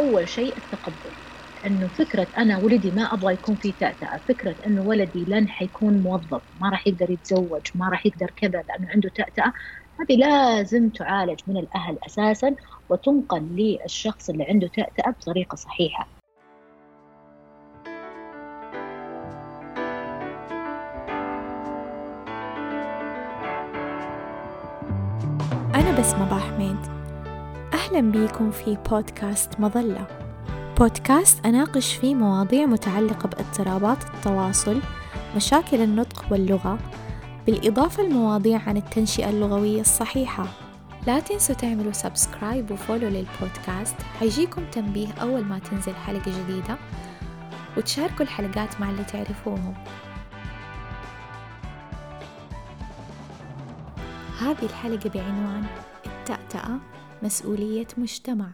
أول شيء التقبل إنه فكرة أنا ولدي ما أبغى يكون في تأتأة، فكرة إنه ولدي لن حيكون موظف، ما راح يقدر يتزوج، ما راح يقدر كذا لأنه عنده تأتأة، هذه لازم تعالج من الأهل أساسا وتنقل للشخص اللي عنده تأتأة بطريقة صحيحة. أهلا بيكم في بودكاست مظلة. بودكاست أناقش فيه مواضيع متعلقة باضطرابات التواصل مشاكل النطق واللغة بالإضافة لمواضيع عن التنشئة اللغوية الصحيحة. لا تنسوا تعملوا سبسكرايب وفولو للبودكاست حيجيكم تنبيه أول ما تنزل حلقة جديدة وتشاركوا الحلقات مع اللي تعرفوهم. هذه الحلقة بعنوان التأتأة مسؤولية مجتمع.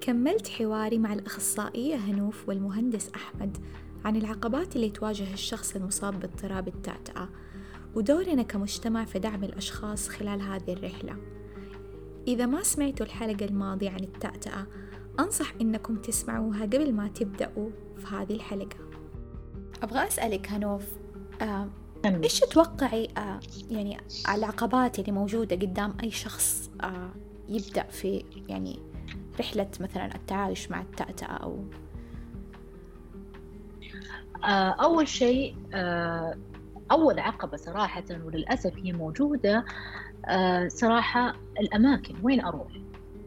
كملت حواري مع الأخصائية هنوف والمهندس أحمد عن العقبات اللي تواجه الشخص المصاب باضطراب التأتأة ودورنا كمجتمع في دعم الأشخاص خلال هذه الرحلة. إذا ما سمعتوا الحلقة الماضية عن التأتأة أنصح إنكم تسمعوها قبل ما تبدأوا في هذه الحلقة. أبغى أسألك هنوف آه إيش تتوقعي آه يعني العقبات اللي موجودة قدام أي شخص آه يبدأ في يعني رحلة مثلا التعايش مع التأتأة أو؟ آه، أول شيء آه، أول عقبة صراحة وللأسف هي موجودة آه، صراحة الأماكن وين أروح؟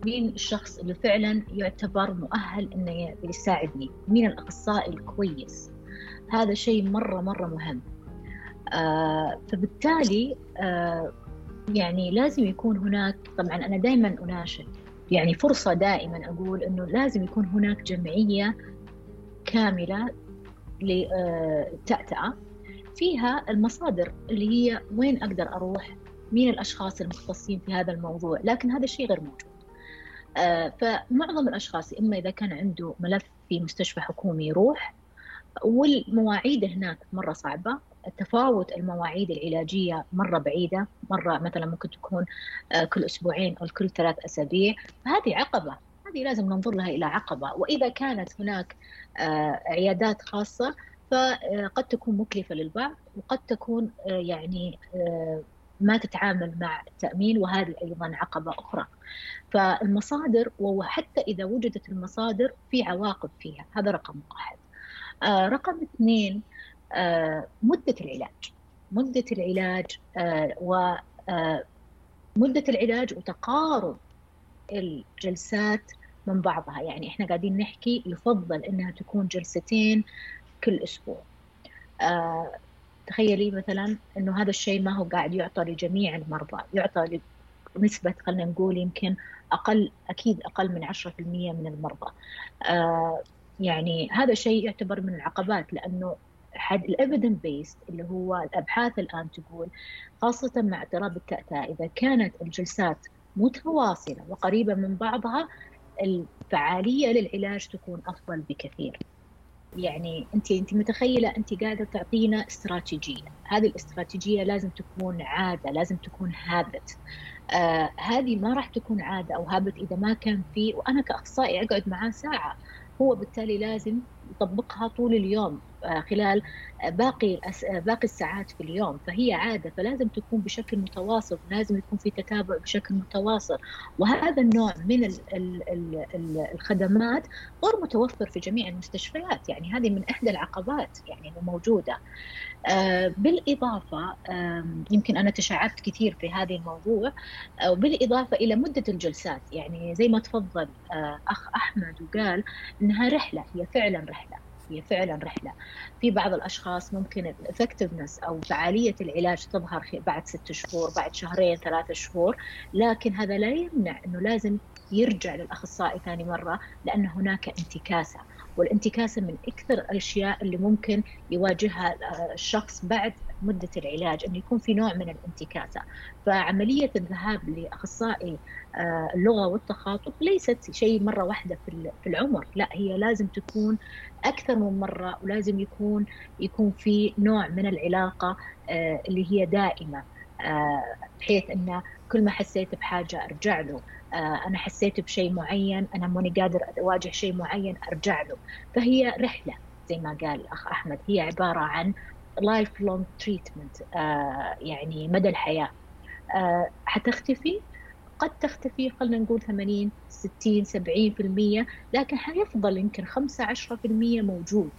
مين الشخص اللي فعلا يعتبر مؤهل إنه يساعدني؟ مين الأخصائي الكويس؟ هذا شيء مرة مرة مهم. فبالتالي آه يعني لازم يكون هناك طبعا أنا دائما أناشد يعني فرصة دائما أقول أنه لازم يكون هناك جمعية كاملة للتأتأة فيها المصادر اللي هي وين أقدر أروح مين الأشخاص المختصين في هذا الموضوع لكن هذا الشيء غير موجود. آه، فمعظم الأشخاص إما إذا كان عنده ملف في مستشفى حكومي يروح والمواعيد هناك مرة صعبة. تفاوت المواعيد العلاجية مرة بعيدة مرة مثلا ممكن تكون آه، كل أسبوعين أو كل ثلاث أسابيع. فهذه عقبة هذه لازم ننظر لها إلى عقبة. وإذا كانت هناك آه، عيادات خاصة فقد تكون مكلفة للبعض وقد تكون آه، يعني ما تتعامل مع التأمين وهذه أيضا عقبة أخرى. فالمصادر وحتى إذا وجدت المصادر في عواقب فيها. هذا رقم واحد. رقم اثنين آه، مدة العلاج. مدة العلاج آه، و آه، مدة العلاج وتقارب الجلسات من بعضها. يعني إحنا قاعدين نحكي يفضل إنها تكون جلستين كل أسبوع. تخيلي مثلا إنه هذا الشيء ما هو قاعد يعطى لجميع المرضى. يعطى نسبة خلينا نقول يمكن أقل أكيد أقل من 10% من المرضى. يعني هذا شيء يعتبر من العقبات لأنه حد الإيفيدن بيست اللي هو الأبحاث الآن تقول خاصة مع اضطراب التأتأة إذا كانت الجلسات متواصلة وقريبة من بعضها الفعالية للعلاج تكون أفضل بكثير. يعني أنت أنت متخيلة أنت قاعدة تعطينا استراتيجية، هذه الاستراتيجية لازم تكون عادة، لازم تكون هابت. آه هذه ما راح تكون عادة أو هابت إذا ما كان في وأنا كأخصائي أقعد معاه ساعة، هو بالتالي لازم يطبقها طول اليوم خلال آه، باقي آه، باقي الساعات في اليوم فهي عادة فلازم تكون بشكل متواصل لازم يكون في تتابع بشكل متواصل. وهذا النوع من الخدمات غير متوفر في جميع المستشفيات. يعني هذه من إحدى العقبات يعني الموجوده بالإضافة يمكن أنا تشعبت كثير في هذا الموضوع. بالاضافه إلى مدة الجلسات. يعني زي ما تفضل أخ أحمد وقال إنها رحلة هي فعلا رحلة. هي فعلا رحلة. في بعض الأشخاص ممكن الافكتفنس أو فعالية العلاج تظهر بعد ست شهور بعد شهرين ثلاثة شهور لكن هذا لا يمنع إنه لازم يرجع للأخصائي ثاني مرة لأن هناك انتكاسة. والانتكاسة من أكثر الأشياء اللي ممكن يواجهها الشخص بعد مدة العلاج إنه يكون في نوع من الانتكاسة. فعملية الذهاب لأخصائي آه، اللغة والتخاطب ليست شيء مرة واحدة في العمر. لا هي لازم تكون أكثر من مرة ولازم يكون يكون في نوع من العلاقة آه، اللي هي دائمة. آه، بحيث انه كل ما حسيت بحاجة أرجع له. آه، أنا حسيت بشيء معين أنا ماني قادر أواجه شيء معين أرجع له. فهي رحلة زي ما قال الأخ أحمد هي عبارة عن lifelong treatment يعني مدى الحياة. آه، حتختفي؟ قد تختفي خلينا نقول 80 60 70% لكن حيفضل يمكن 5 10% موجود.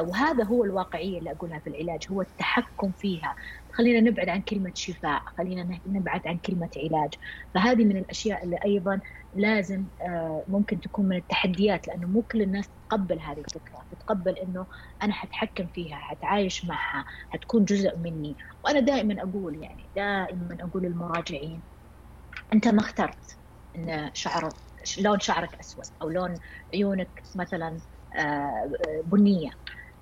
وهذا هو الواقعية اللي أقولها في العلاج هو التحكم فيها. خلينا نبعد عن كلمة شفاء خلينا نبعد عن كلمة علاج. فهذه من الأشياء اللي أيضا لازم آه، ممكن تكون من التحديات لأنه مو كل الناس تقبل هذه الفكرة. تتقبل إنه أنا حتحكم فيها حتعايش معها حتكون جزء مني. وأنا دائما أقول يعني دائما أقول للمراجعين أنت ما اخترت إن شعرك لون شعرك أسود أو لون عيونك مثلا آه، بنية.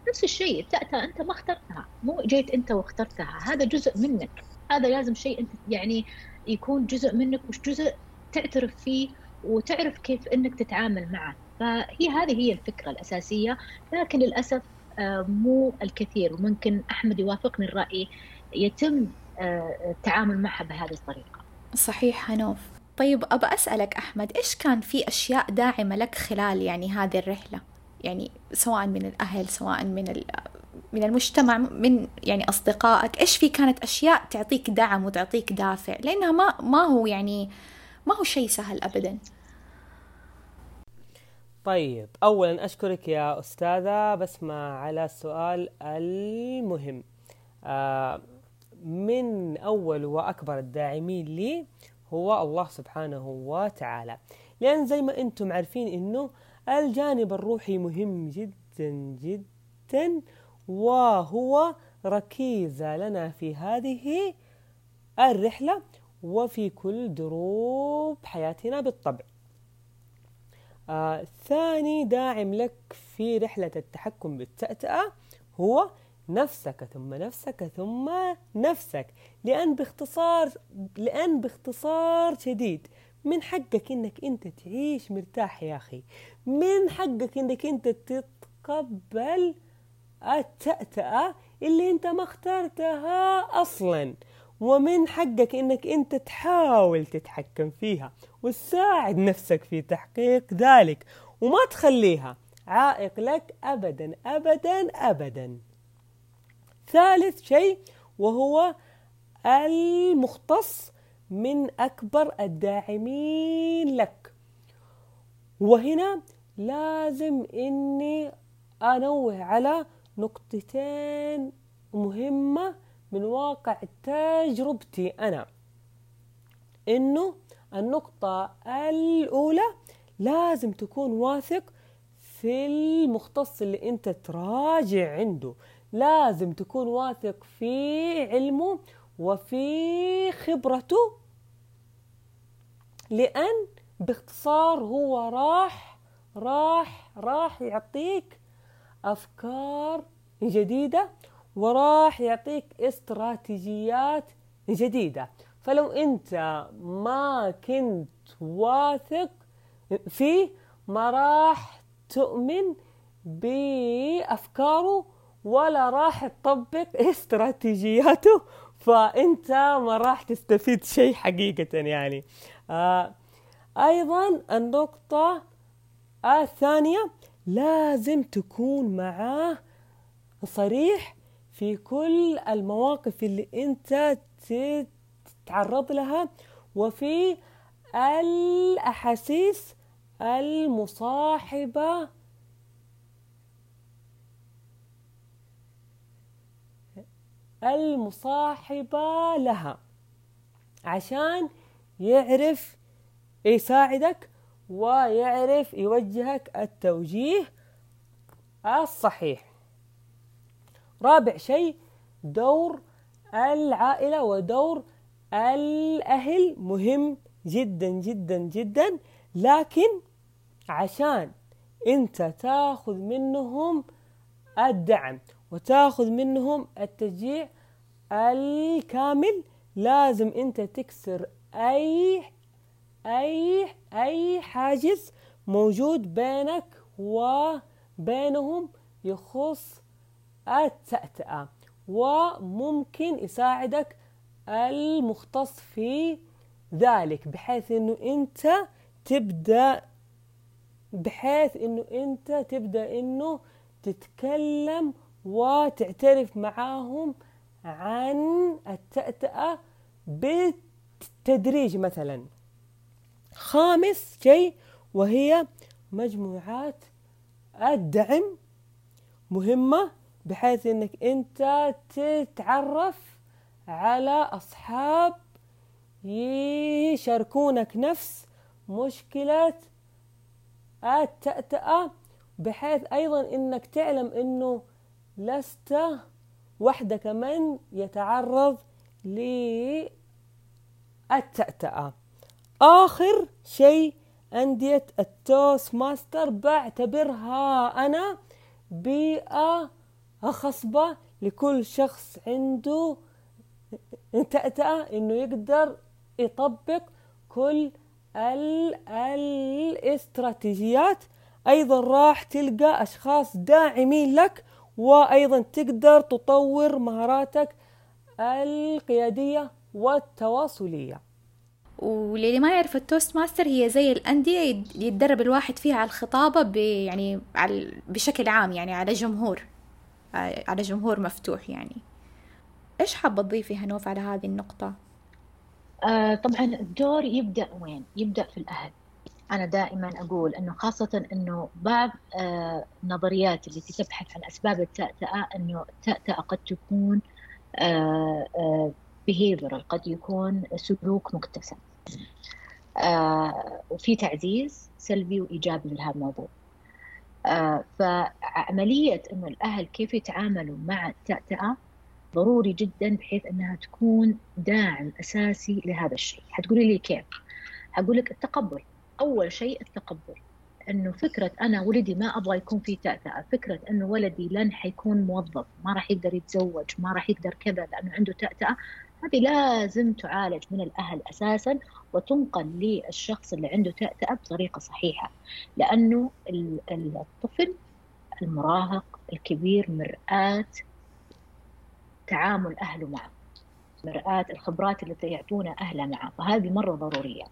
نفس الشيء التأتأة أنت ما اخترتها. مو جيت أنت واخترتها هذا جزء منك. هذا لازم شيء أنت يعني يكون جزء منك وش جزء تعترف فيه وتعرف كيف أنك تتعامل معه. فهي هذه هي الفكرة الأساسية. لكن للأسف آه، مو الكثير وممكن أحمد يوافقني الرأي يتم آه، التعامل معها بهذه الطريقة. صحيح هنوف طيب أبى أسألك أحمد إيش كان في أشياء داعمة لك خلال يعني هذه الرحلة؟ يعني سواء من الأهل سواء من من المجتمع من يعني أصدقائك إيش في كانت أشياء تعطيك دعم وتعطيك دافع؟ لأنها ما ما هو يعني ما هو شيء سهل أبدا. طيب أولا أشكرك يا أستاذة بسمة على السؤال المهم. آه من أول وأكبر الداعمين لي هو الله سبحانه وتعالى. لأن زي ما أنتم عارفين أنه الجانب الروحي مهم جدا جدا وهو ركيزة لنا في هذه الرحلة وفي كل دروب حياتنا بالطبع. آه ثاني داعم لك في رحلة التحكم بالتأتأة هو نفسك ثم نفسك ثم نفسك لأن باختصار لأن باختصار شديد من حقك إنك أنت تعيش مرتاح يا أخي. من حقك إنك أنت تتقبل التأتأة اللي أنت ما اخترتها أصلا. ومن حقك إنك أنت تحاول تتحكم فيها وتساعد نفسك في تحقيق ذلك وما تخليها عائق لك ابدا ابدا ابدا. ثالث شيء وهو المختص من أكبر الداعمين لك. وهنا لازم إني أنوه على نقطتين مهمة من واقع تجربتي أنا. إنه النقطة الأولى لازم تكون واثق في المختص اللي أنت تراجع عنده. لازم تكون واثق في علمه وفي خبرته لأن باختصار هو راح راح راح يعطيك أفكار جديدة وراح يعطيك استراتيجيات جديدة. فلو أنت ما كنت واثق فيه ما راح تؤمن بأفكاره ولا راح تطبق استراتيجياته فأنت ما راح تستفيد شيء حقيقة يعني. آه أيضا النقطة الثانية لازم تكون معاه صريح في كل المواقف اللي أنت تتعرض لها وفي الأحاسيس المصاحبة المصاحبة لها. عشان يعرف يساعدك ويعرف يوجهك التوجيه الصحيح. رابع شيء دور العائلة ودور الأهل. مهم جدا جدا جدا. لكن عشان أنت تاخذ منهم الدعم وتاخذ منهم التشجيع الكامل لازم أنت تكسر أي أي أي حاجز موجود بينك وبينهم يخص التأتأة وممكن يساعدك المختص في ذلك بحيث إنه أنت تبدأ بحيث إنه أنت تبدأ إنه تتكلم وتعترف معاهم عن التأتأة بالتدريج مثلا. خامس شيء وهي مجموعات الدعم مهمة بحيث إنك أنت تتعرف على أصحاب يشاركونك نفس مشكلة التأتأة بحيث أيضا إنك تعلم إنه لست وحدك من يتعرض للتأتأة آخر شيء أندية ال Toastmaster بعتبرها أنا بيئة خصبة لكل شخص عنده تأتأة إنه يقدر يطبق كل ال الاستراتيجيات. أيضا راح تلقى أشخاص داعمين لك وأيضا تقدر تطور مهاراتك القيادية والتواصلية واللي ما يعرف ال Toastmaster هي زي الأندية يتدرب الواحد فيها على الخطابة ب يعني على بشكل عام يعني على جمهور على جمهور مفتوح يعني إيش حابة تضيفي هنوف على هذه النقطة؟ آه طبعا الدور يبدأ وين؟ يبدأ في الأهل أنا دائما أقول أنه خاصة أنه بعض آه النظريات التي تبحث عن أسباب التأتأة أنه التأتأة قد تكون آه آه behavioral قد يكون سلوك مكتسب. آه وفي تعزيز سلبي وإيجابي لهذا الموضوع. آه فعملية أنه الأهل كيف يتعاملوا مع التأتأة ضروري جدا بحيث أنها تكون داعم أساسي لهذا الشيء. حتقولي لي كيف؟ حقول لك التقبل. أول شيء التقبل. إنه فكرة أنا ولدي ما أبغى يكون في تأتأة، فكرة إنه ولدي لن حيكون موظف، ما راح يقدر يتزوج، ما راح يقدر كذا لأنه عنده تأتأة، هذه لازم تعالج من الأهل أساسا وتنقل للشخص اللي عنده تأتأة بطريقة صحيحة، لأنه الطفل المراهق الكبير مرآة تعامل أهله معه. مرآة الخبرات اللي يعطونا أهله معه، فهذه مرة ضرورية.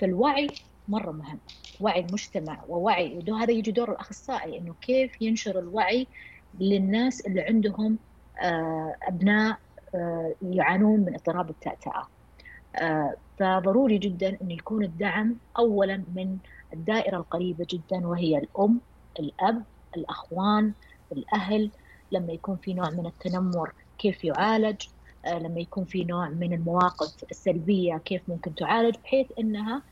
فالوعي مرة مهم وعي المجتمع ووعي وهذا يجي دور الأخصائي إنه كيف ينشر الوعي للناس اللي عندهم آه، أبناء يعانون من اضطراب التأتأة. آه، فضروري جدا أن يكون الدعم أولا من الدائرة القريبة جدا وهي الأم الأب الأخوان الأهل. لما يكون في نوع من التنمر كيف يعالج؟ لما يكون في نوع من المواقف السلبية كيف ممكن تعالج؟ بحيث أنها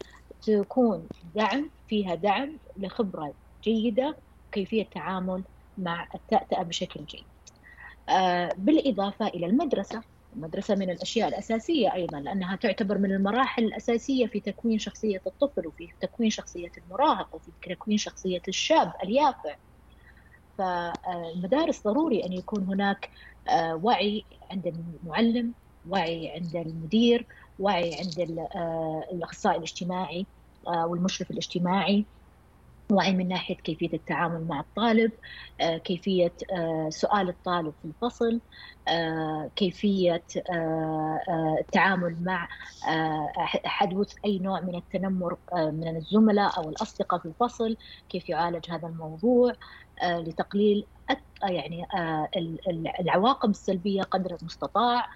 تكون دعم فيها دعم لخبرة جيدة كيفية التعامل مع التأتأة بشكل جيد. آه، بالإضافة إلى المدرسة. المدرسة من الأشياء الأساسية أيضا لأنها تعتبر من المراحل الأساسية في تكوين شخصية الطفل وفي تكوين شخصية المراهق وفي تكوين شخصية الشاب اليافع. فالمدارس ضروري أن يكون هناك آه، وعي عند المعلم وعي عند المدير وعي عند آه، الأخصائي الاجتماعي آه، والمشرف الاجتماعي. وعي من ناحية كيفية التعامل مع الطالب آه، كيفية سؤال الطالب في الفصل كيفية التعامل مع حدوث أي نوع من التنمر من الزملاء أو الأصدقاء في الفصل كيف يعالج هذا الموضوع لتقليل يعني العواقب السلبية قدر المستطاع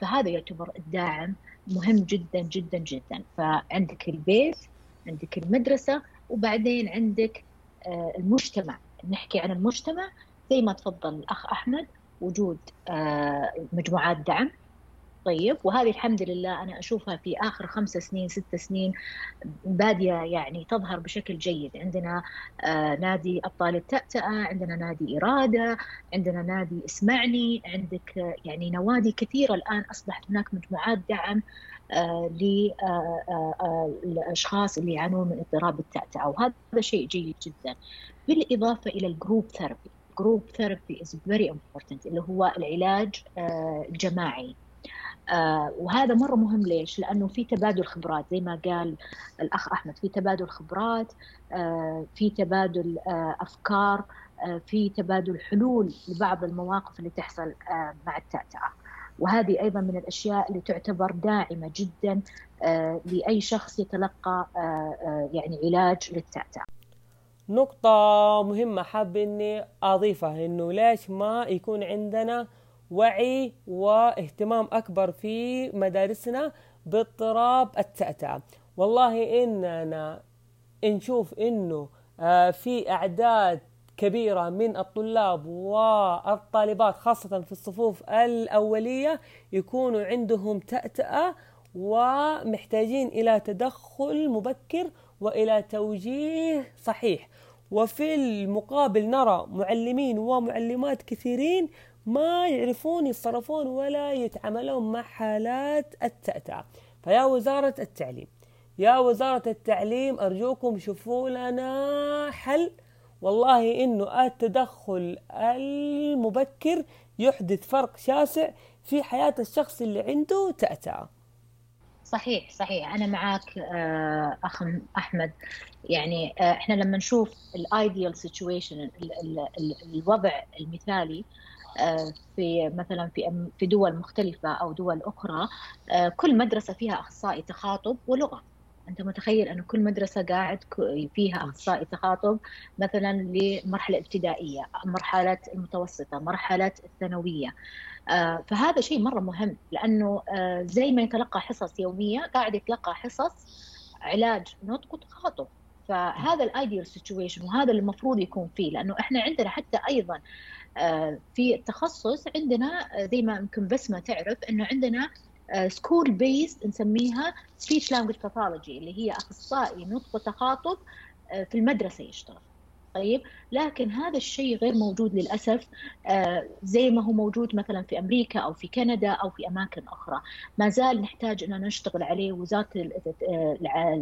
فهذا يعتبر الداعم مهم جدا جدا جدا. فعندك البيت عندك المدرسة وبعدين عندك آه، المجتمع. نحكي عن المجتمع زي ما تفضل الأخ أحمد وجود آه، مجموعات دعم. طيب وهذه الحمد لله أنا أشوفها في آخر خمس سنين ست سنين بادية يعني تظهر بشكل جيد. عندنا آه نادي أبطال التأتأة عندنا نادي إرادة عندنا نادي اسمعني عندك آه يعني نوادي كثيرة الآن أصبحت هناك مجموعات دعم آه للأشخاص اللي يعانون من اضطراب التأتأة وهذا شيء جيد جدا. بالإضافة إلى ال group therapy group therapy is very important اللي هو العلاج الجماعي. وهذا مرة مهم ليش؟ لأنه في تبادل خبرات زي ما قال الأخ أحمد في تبادل خبرات آه في تبادل آه أفكار آه في تبادل حلول لبعض المواقف اللي تحصل آه مع التأتأة وهذه أيضا من الأشياء اللي تعتبر داعمة جدا لأي شخص يتلقى يعني علاج للتعتع نقطة مهمة حاب إني أضيفها إنه ليش ما يكون عندنا وعي واهتمام أكبر في مدارسنا باضطراب التأتأة والله إننا نشوف إنه آه، في أعداد كبيرة من الطلاب والطالبات خاصة في الصفوف الأولية يكونوا عندهم تأتأة ومحتاجين إلى تدخل مبكر وإلى توجيه صحيح. وفي المقابل نرى معلمين ومعلمات كثيرين ما يعرفون يتصرفون ولا يتعاملون مع حالات التأتأة فيا وزارة التعليم يا وزارة التعليم أرجوكم شوفوا لنا حل. والله إنه التدخل المبكر يحدث فرق شاسع في حياة الشخص اللي عنده تأتأة صحيح صحيح. أنا معك آه، أخ أحمد. يعني آه، إحنا لما نشوف ال ideal situation الوضع المثالي في مثلا في في دول مختلفة أو دول أخرى كل مدرسة فيها أخصائي تخاطب ولغة. أنت متخيل انه كل مدرسة قاعد فيها أخصائي تخاطب مثلا لمرحلة ابتدائية مرحلة المتوسطة مرحلة الثانوية. آه، فهذا شيء مرة مهم لأنه آه، زي ما يتلقى حصص يومية قاعد يتلقى حصص علاج نطق وتخاطب. فهذا ال ideal situation وهذا اللي المفروض يكون فيه لأنه إحنا عندنا حتى أيضا آه، في التخصص عندنا زي ما يمكن بسمه تعرف إنه عندنا school based نسميها speech language pathology اللي هي أخصائي نطق وتخاطب في المدرسة يشتغل. طيب لكن هذا الشيء غير موجود للأسف آه، زي ما هو موجود مثلا في أمريكا أو في كندا أو في أماكن أخرى. ما زال نحتاج ان نشتغل عليه وزارة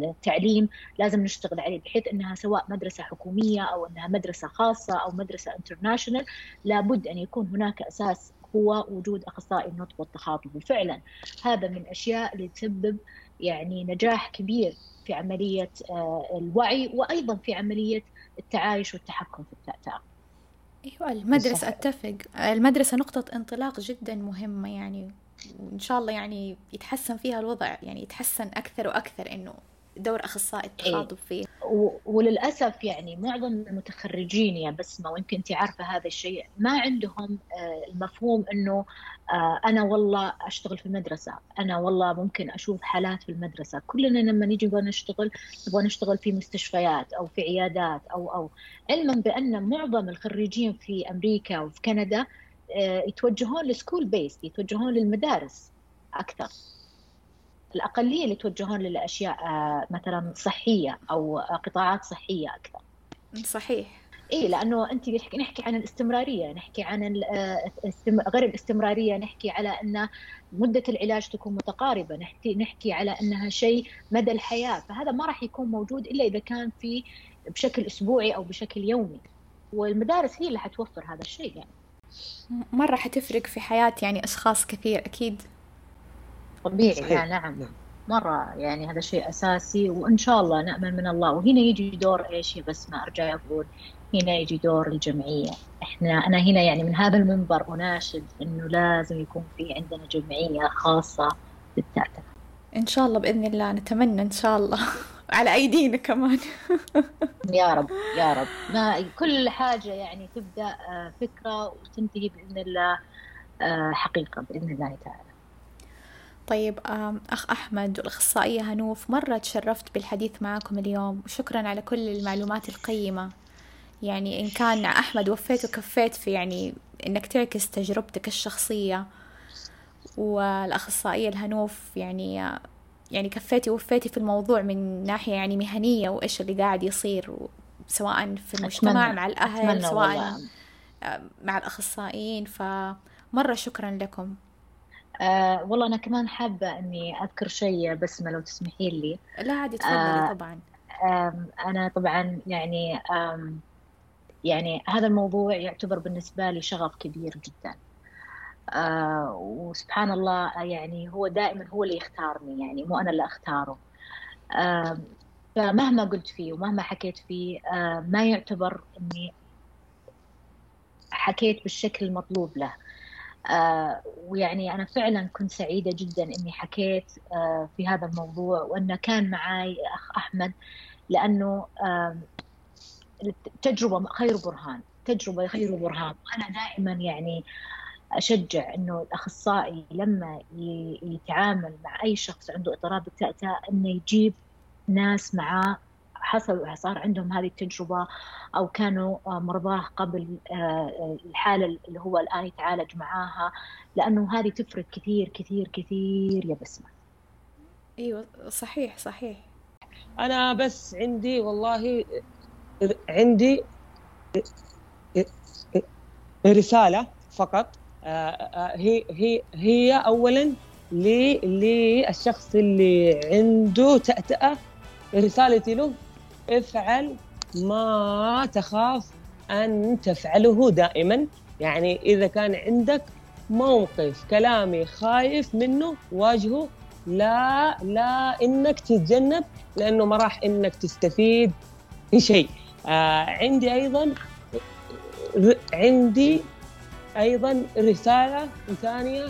التعليم لازم نشتغل عليه بحيث إنها سواء مدرسة حكومية أو إنها مدرسة خاصة أو مدرسة انترناشونال لابد أن يكون هناك أساس هو وجود أخصائي النطق والتخاطب. وفعلا هذا من الاشياء اللي تسبب يعني نجاح كبير في عملية آه، الوعي وأيضا في عملية التعايش والتحكم في التأتأة أيوه المدرسة. أتفق المدرسة نقطة انطلاق جدا مهمة يعني وإن شاء الله يعني يتحسن فيها الوضع يعني يتحسن أكثر وأكثر إنه دور أخصائي التخاطب فيه. وللأسف يعني معظم المتخرجين يا بسمه ويمكن انت عارفة هذا الشيء ما عندهم آه، المفهوم إنه آه، أنا والله أشتغل في المدرسة أنا والله ممكن أشوف حالات في المدرسة. كلنا لما نيجي نبغى نشتغل نبغى نشتغل في مستشفيات أو في عيادات أو أو. علما بأن معظم الخريجين في أمريكا وفي كندا آه، يتوجهون ل school based يتوجهون للمدارس أكثر. الأقلية اللي يتوجهون للأشياء آه، مثلا صحية أو قطاعات صحية أكثر. صحيح. اي لأنه أنت نحكي عن الاستمرارية نحكي عن آه، غير الاستمرارية نحكي على أن مدة العلاج تكون متقاربة نحكي نحكي على أنها شيء مدى الحياة. فهذا ما راح يكون موجود إلا إذا كان في بشكل أسبوعي أو بشكل يومي. والمدارس هي اللي حتوفر هذا الشيء يعني. مرة حتفرق في حياة يعني أشخاص كثير أكيد طبيعي. صحيح. يعني نعم. نعم. مرة يعني هذا شيء أساسي وإن شاء الله نأمل من الله. وهنا يجي دور إيش؟ بس ما أرجع أقول هنا يجي دور الجمعية. إحنا أنا هنا يعني من هذا المنبر أناشد إنه لازم يكون في عندنا جمعية خاصة بالتعتقة إن شاء الله بإذن الله نتمنى إن شاء الله. على أيدينا كمان. يا رب يا رب. ما كل حاجة يعني تبدأ آه، فكرة وتنتهي بإذن الله آه، حقيقة بإذن الله تعالى. طيب أخ أحمد والأخصائية هنوف مرة تشرفت بالحديث معكم اليوم وشكرا على كل المعلومات القيمة. يعني إن كان أحمد وفيت وكفيت في يعني إنك تعكس تجربتك الشخصية. والأخصائية الهنوف يعني يعني كفيتي وفيتي في الموضوع من ناحية يعني مهنية وإيش اللي قاعد يصير سواء في المجتمع مع الأهل سواء مع الأخصائيين. فمرة شكرا لكم. آه والله أنا كمان حابة إني أذكر شيء بسمة لو تسمحين لي. لا عادي تفضلي آه طبعا. أنا طبعا يعني يعني هذا الموضوع يعتبر بالنسبة لي شغف كبير جدا. آه وسبحان الله يعني هو دائما هو اللي يختارني يعني مو أنا اللي أختاره. آه فمهما قلت فيه ومهما حكيت فيه آه ما يعتبر إني حكيت بالشكل المطلوب له. آه ويعني أنا فعلا كنت سعيدة جدا إني حكيت آه في هذا الموضوع وأنه كان معي أخ أحمد لأنه آه التجربة خير برهان تجربة خير برهان وأنا دائما يعني أشجع إنه الأخصائي لما يتعامل مع أي شخص عنده اضطراب التأتأة إنه يجيب ناس معاه حصل صار عندهم هذه التجربة أو كانوا مرضاه قبل آه، الحالة اللي هو الآن يتعالج معاها لأنه هذه تفرق كثير كثير كثير يا بسمة. أيوة صحيح صحيح. أنا بس عندي والله عندي رسالة فقط آه، آه، هي هي هي اولا للشخص اللي عنده تأتأة رسالتي له افعل ما تخاف أن تفعله دائما. يعني إذا كان عندك موقف كلامي خايف منه واجهه. لا لا إنك تتجنب لأنه ما راح إنك تستفيد شيء آه عندي أيضا عندي أيضا رسالة ثانية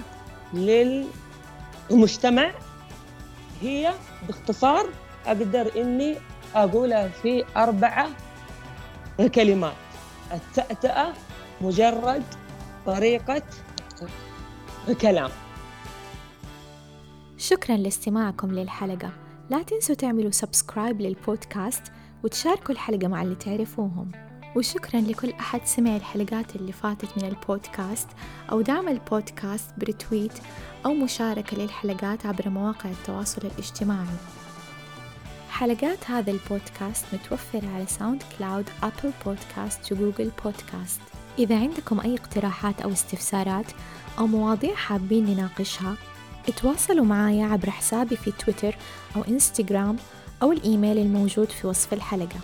للمجتمع. هي باختصار أقدر إني أقولها في أربعة كلمات التأتأة مجرد طريقة كلام شكرا لاستماعكم للحلقة. لا تنسوا تعملوا subscribe للبودكاست وتشاركوا الحلقة مع اللي تعرفوهم. وشكرا لكل أحد سمع الحلقات اللي فاتت من البودكاست أو دعم البودكاست ب retweet أو مشاركة للحلقات عبر مواقع التواصل الاجتماعي. حلقات هذا البودكاست متوفرة على SoundCloud Apple Podcast و Google Podcast. إذا عندكم أي اقتراحات أو استفسارات أو مواضيع حابين نناقشها اتواصلوا معايا عبر حسابي في تويتر أو إنستغرام أو الإيميل الموجود في وصف الحلقة.